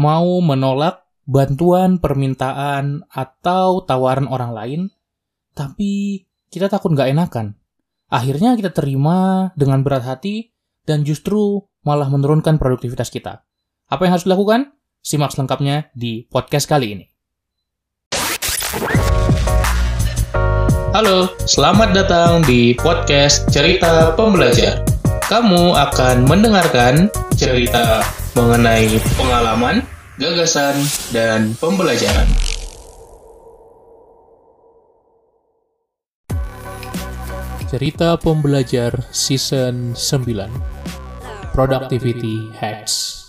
mau menolak bantuan, permintaan, atau tawaran orang lain, tapi kita takut nggak enakan. Akhirnya kita terima dengan berat hati dan justru malah menurunkan produktivitas kita. Apa yang harus dilakukan? Simak selengkapnya di podcast kali ini. Halo, selamat datang di podcast Cerita Pembelajar. Kamu akan mendengarkan cerita mengenai pengalaman, gagasan, dan pembelajaran. Cerita Pembelajar Season 9 Productivity Hacks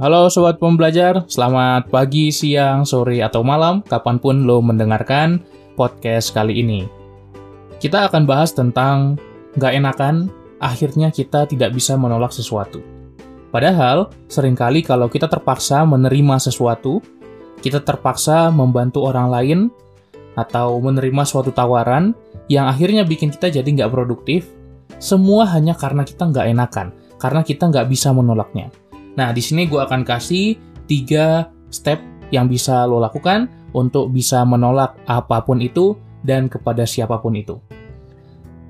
Halo Sobat Pembelajar, selamat pagi, siang, sore, atau malam, kapan pun lo mendengarkan podcast kali ini. Kita akan bahas tentang gak enakan, akhirnya kita tidak bisa menolak sesuatu. Padahal, sering kali kalau kita terpaksa menerima sesuatu, kita terpaksa membantu orang lain atau menerima suatu tawaran yang akhirnya bikin kita jadi nggak produktif, semua hanya karena kita nggak enakan, karena kita nggak bisa menolaknya. Nah, di sini gue akan kasih tiga step yang bisa lo lakukan untuk bisa menolak apa pun itu dan kepada siapa pun itu.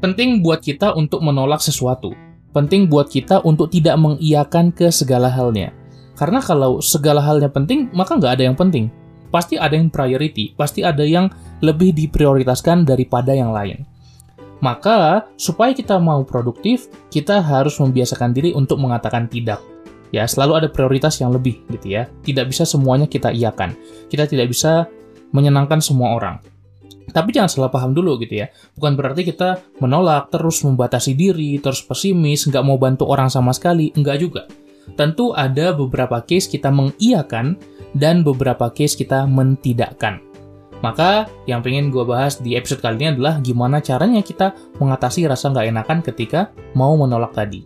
Penting buat kita untuk menolak sesuatu. Penting buat kita untuk tidak mengiyakan ke segala halnya. Karena kalau segala halnya penting, maka nggak ada yang penting. Pasti ada yang priority, pasti ada yang lebih diprioritaskan daripada yang lain. Maka, supaya kita mau produktif, kita harus membiasakan diri untuk mengatakan tidak. Ya, selalu ada prioritas yang lebih gitu ya. Tidak bisa semuanya kita iakan. Kita tidak bisa menyenangkan semua orang. Tapi jangan salah paham dulu gitu ya. Bukan berarti kita menolak, terus membatasi diri, terus pesimis, nggak mau bantu orang sama sekali. Enggak juga tentu ada beberapa case kita mengiyakan dan beberapa case kita mentidakkan. Maka yang pengen gue bahas di episode kali ini adalah gimana caranya kita mengatasi rasa nggak enakan ketika mau menolak tadi.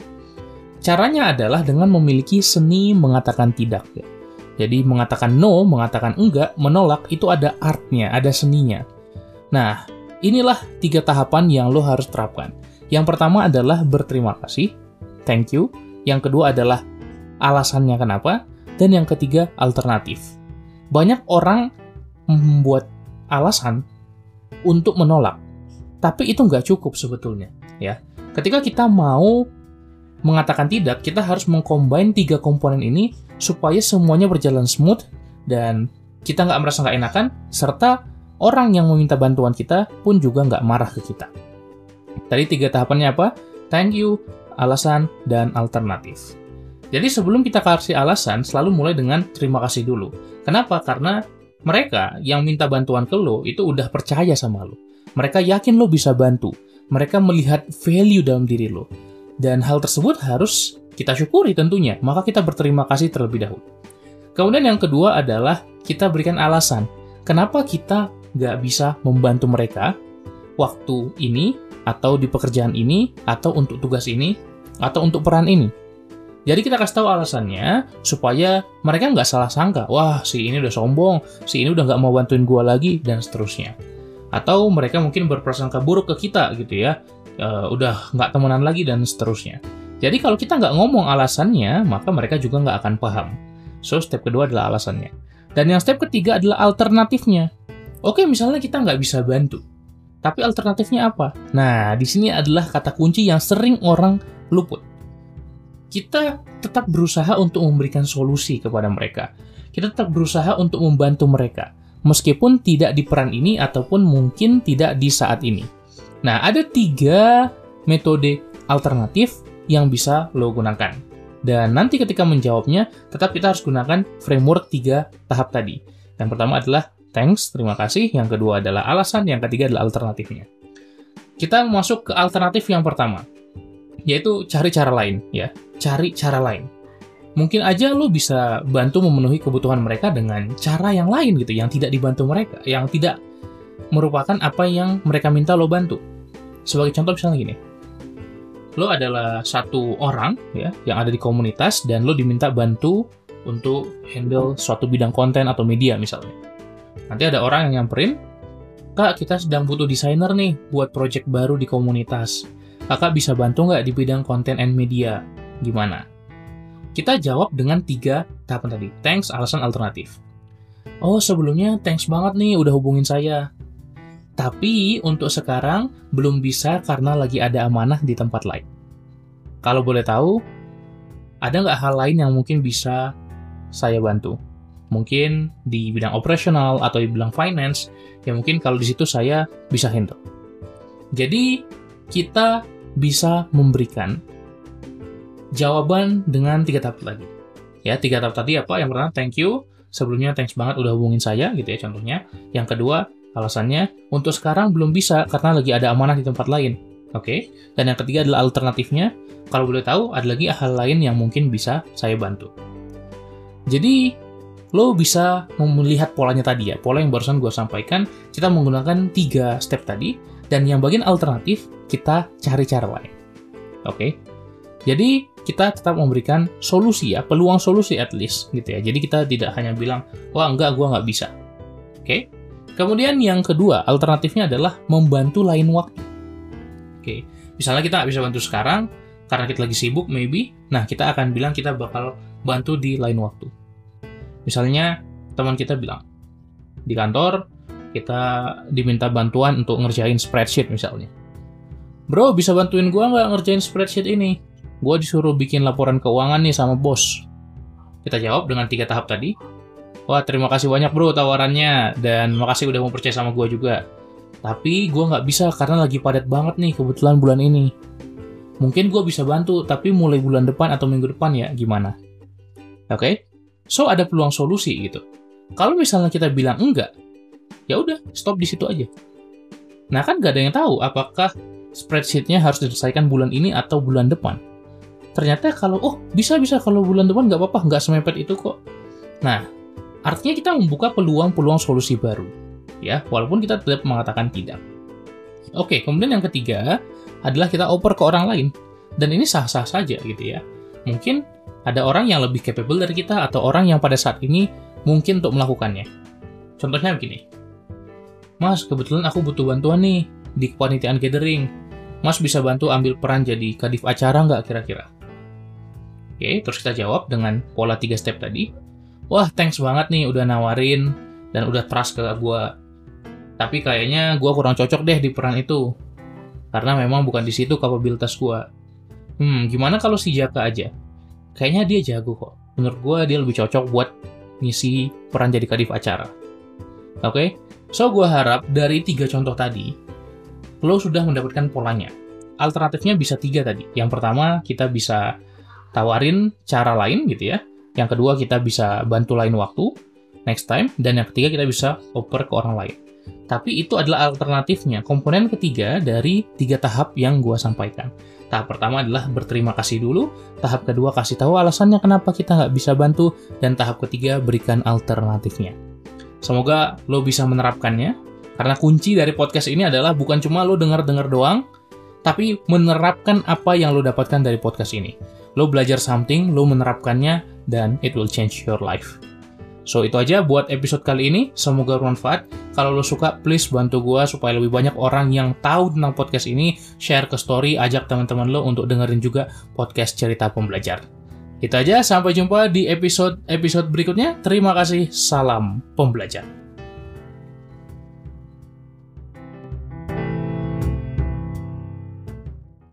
Caranya adalah dengan memiliki seni mengatakan tidak. Jadi mengatakan no, mengatakan enggak, menolak itu ada artnya, ada seninya. Nah, inilah tiga tahapan yang lo harus terapkan. Yang pertama adalah berterima kasih, thank you. Yang kedua adalah alasannya kenapa, dan yang ketiga alternatif. Banyak orang membuat alasan untuk menolak, tapi itu nggak cukup sebetulnya. Ya, ketika kita mau mengatakan tidak, kita harus mengcombine tiga komponen ini supaya semuanya berjalan smooth dan kita nggak merasa nggak enakan, serta orang yang meminta bantuan kita pun juga nggak marah ke kita. Tadi tiga tahapannya apa? Thank you, alasan, dan alternatif. Jadi sebelum kita kasih alasan, selalu mulai dengan terima kasih dulu. Kenapa? Karena mereka yang minta bantuan ke lo itu udah percaya sama lo. Mereka yakin lo bisa bantu. Mereka melihat value dalam diri lo. Dan hal tersebut harus kita syukuri tentunya. Maka kita berterima kasih terlebih dahulu. Kemudian yang kedua adalah kita berikan alasan. Kenapa kita nggak bisa membantu mereka waktu ini, atau di pekerjaan ini, atau untuk tugas ini, atau untuk peran ini. Jadi kita kasih tahu alasannya supaya mereka nggak salah sangka, wah si ini udah sombong, si ini udah nggak mau bantuin gua lagi dan seterusnya. Atau mereka mungkin berprasangka buruk ke kita gitu ya, uh, udah nggak temenan lagi dan seterusnya. Jadi kalau kita nggak ngomong alasannya, maka mereka juga nggak akan paham. So step kedua adalah alasannya. Dan yang step ketiga adalah alternatifnya. Oke, misalnya kita nggak bisa bantu, tapi alternatifnya apa? Nah, di sini adalah kata kunci yang sering orang luput kita tetap berusaha untuk memberikan solusi kepada mereka. Kita tetap berusaha untuk membantu mereka, meskipun tidak di peran ini ataupun mungkin tidak di saat ini. Nah, ada tiga metode alternatif yang bisa lo gunakan. Dan nanti ketika menjawabnya, tetap kita harus gunakan framework tiga tahap tadi. Yang pertama adalah thanks, terima kasih. Yang kedua adalah alasan, yang ketiga adalah alternatifnya. Kita masuk ke alternatif yang pertama, yaitu cari cara lain ya. Cari cara lain. Mungkin aja lo bisa bantu memenuhi kebutuhan mereka dengan cara yang lain gitu yang tidak dibantu mereka yang tidak merupakan apa yang mereka minta lo bantu. Sebagai contoh misalnya gini. Lo adalah satu orang ya yang ada di komunitas dan lo diminta bantu untuk handle suatu bidang konten atau media misalnya nanti ada orang yang nyamperin kak kita sedang butuh desainer nih buat project baru di komunitas kakak bisa bantu nggak di bidang konten and media? Gimana? Kita jawab dengan tiga tahapan tadi. Thanks, alasan alternatif. Oh, sebelumnya thanks banget nih udah hubungin saya. Tapi untuk sekarang belum bisa karena lagi ada amanah di tempat lain. Kalau boleh tahu, ada nggak hal lain yang mungkin bisa saya bantu? Mungkin di bidang operasional atau di bidang finance, ya mungkin kalau di situ saya bisa handle. Jadi, kita bisa memberikan jawaban dengan tiga tahap lagi. Ya, tiga tahap tadi apa? Yang pertama, thank you. Sebelumnya, thanks banget udah hubungin saya, gitu ya contohnya. Yang kedua, alasannya, untuk sekarang belum bisa karena lagi ada amanah di tempat lain. Oke? Okay? Dan yang ketiga adalah alternatifnya. Kalau boleh tahu, ada lagi hal lain yang mungkin bisa saya bantu. Jadi, lo bisa melihat polanya tadi ya. Pola yang barusan gue sampaikan, kita menggunakan tiga step tadi, dan yang bagian alternatif, kita cari cara lain. Oke? Okay? Jadi, kita tetap memberikan solusi ya, peluang solusi at least gitu ya. Jadi kita tidak hanya bilang, wah enggak, gue nggak bisa. Oke? Okay? Kemudian yang kedua, alternatifnya adalah membantu lain waktu. Oke, misalnya kita nggak bisa bantu sekarang, karena kita lagi sibuk maybe, nah kita akan bilang kita bakal bantu di lain waktu. Misalnya teman kita bilang, di kantor kita diminta bantuan untuk ngerjain spreadsheet misalnya. Bro, bisa bantuin gua nggak ngerjain spreadsheet ini? gue disuruh bikin laporan keuangan nih sama bos. Kita jawab dengan tiga tahap tadi. Wah, terima kasih banyak bro tawarannya, dan makasih udah mau percaya sama gue juga. Tapi gue nggak bisa karena lagi padat banget nih kebetulan bulan ini. Mungkin gue bisa bantu, tapi mulai bulan depan atau minggu depan ya, gimana? Oke? Okay? So, ada peluang solusi gitu. Kalau misalnya kita bilang enggak, ya udah, stop di situ aja. Nah, kan gak ada yang tahu apakah spreadsheetnya harus diselesaikan bulan ini atau bulan depan. Ternyata kalau oh bisa bisa kalau bulan depan nggak apa-apa nggak semepet itu kok. Nah artinya kita membuka peluang-peluang solusi baru ya walaupun kita tetap mengatakan tidak. Oke kemudian yang ketiga adalah kita oper ke orang lain. Dan ini sah-sah saja gitu ya mungkin ada orang yang lebih capable dari kita atau orang yang pada saat ini mungkin untuk melakukannya contohnya begini Mas, kebetulan aku butuh bantuan nih di kepanitiaan gathering. Mas bisa bantu ambil peran jadi kadif acara nggak kira-kira? Oke, terus kita jawab dengan pola 3 step tadi. Wah, thanks banget nih udah nawarin dan udah trust ke gue. Tapi kayaknya gue kurang cocok deh di peran itu. Karena memang bukan di situ kapabilitas gue. Hmm, gimana kalau si Jaka aja? Kayaknya dia jago kok. Menurut gue dia lebih cocok buat ngisi peran jadi kadif acara. Oke, okay? so gue harap dari tiga contoh tadi, lo sudah mendapatkan polanya. Alternatifnya bisa tiga tadi. Yang pertama, kita bisa tawarin cara lain gitu ya. Yang kedua kita bisa bantu lain waktu next time dan yang ketiga kita bisa oper ke orang lain. Tapi itu adalah alternatifnya, komponen ketiga dari tiga tahap yang gue sampaikan. Tahap pertama adalah berterima kasih dulu, tahap kedua kasih tahu alasannya kenapa kita nggak bisa bantu, dan tahap ketiga berikan alternatifnya. Semoga lo bisa menerapkannya, karena kunci dari podcast ini adalah bukan cuma lo dengar-dengar doang, tapi menerapkan apa yang lo dapatkan dari podcast ini lo belajar something, lo menerapkannya, dan it will change your life. So, itu aja buat episode kali ini. Semoga bermanfaat. Kalau lo suka, please bantu gue supaya lebih banyak orang yang tahu tentang podcast ini. Share ke story, ajak teman-teman lo untuk dengerin juga podcast cerita pembelajar. Itu aja, sampai jumpa di episode-episode berikutnya. Terima kasih, salam pembelajar.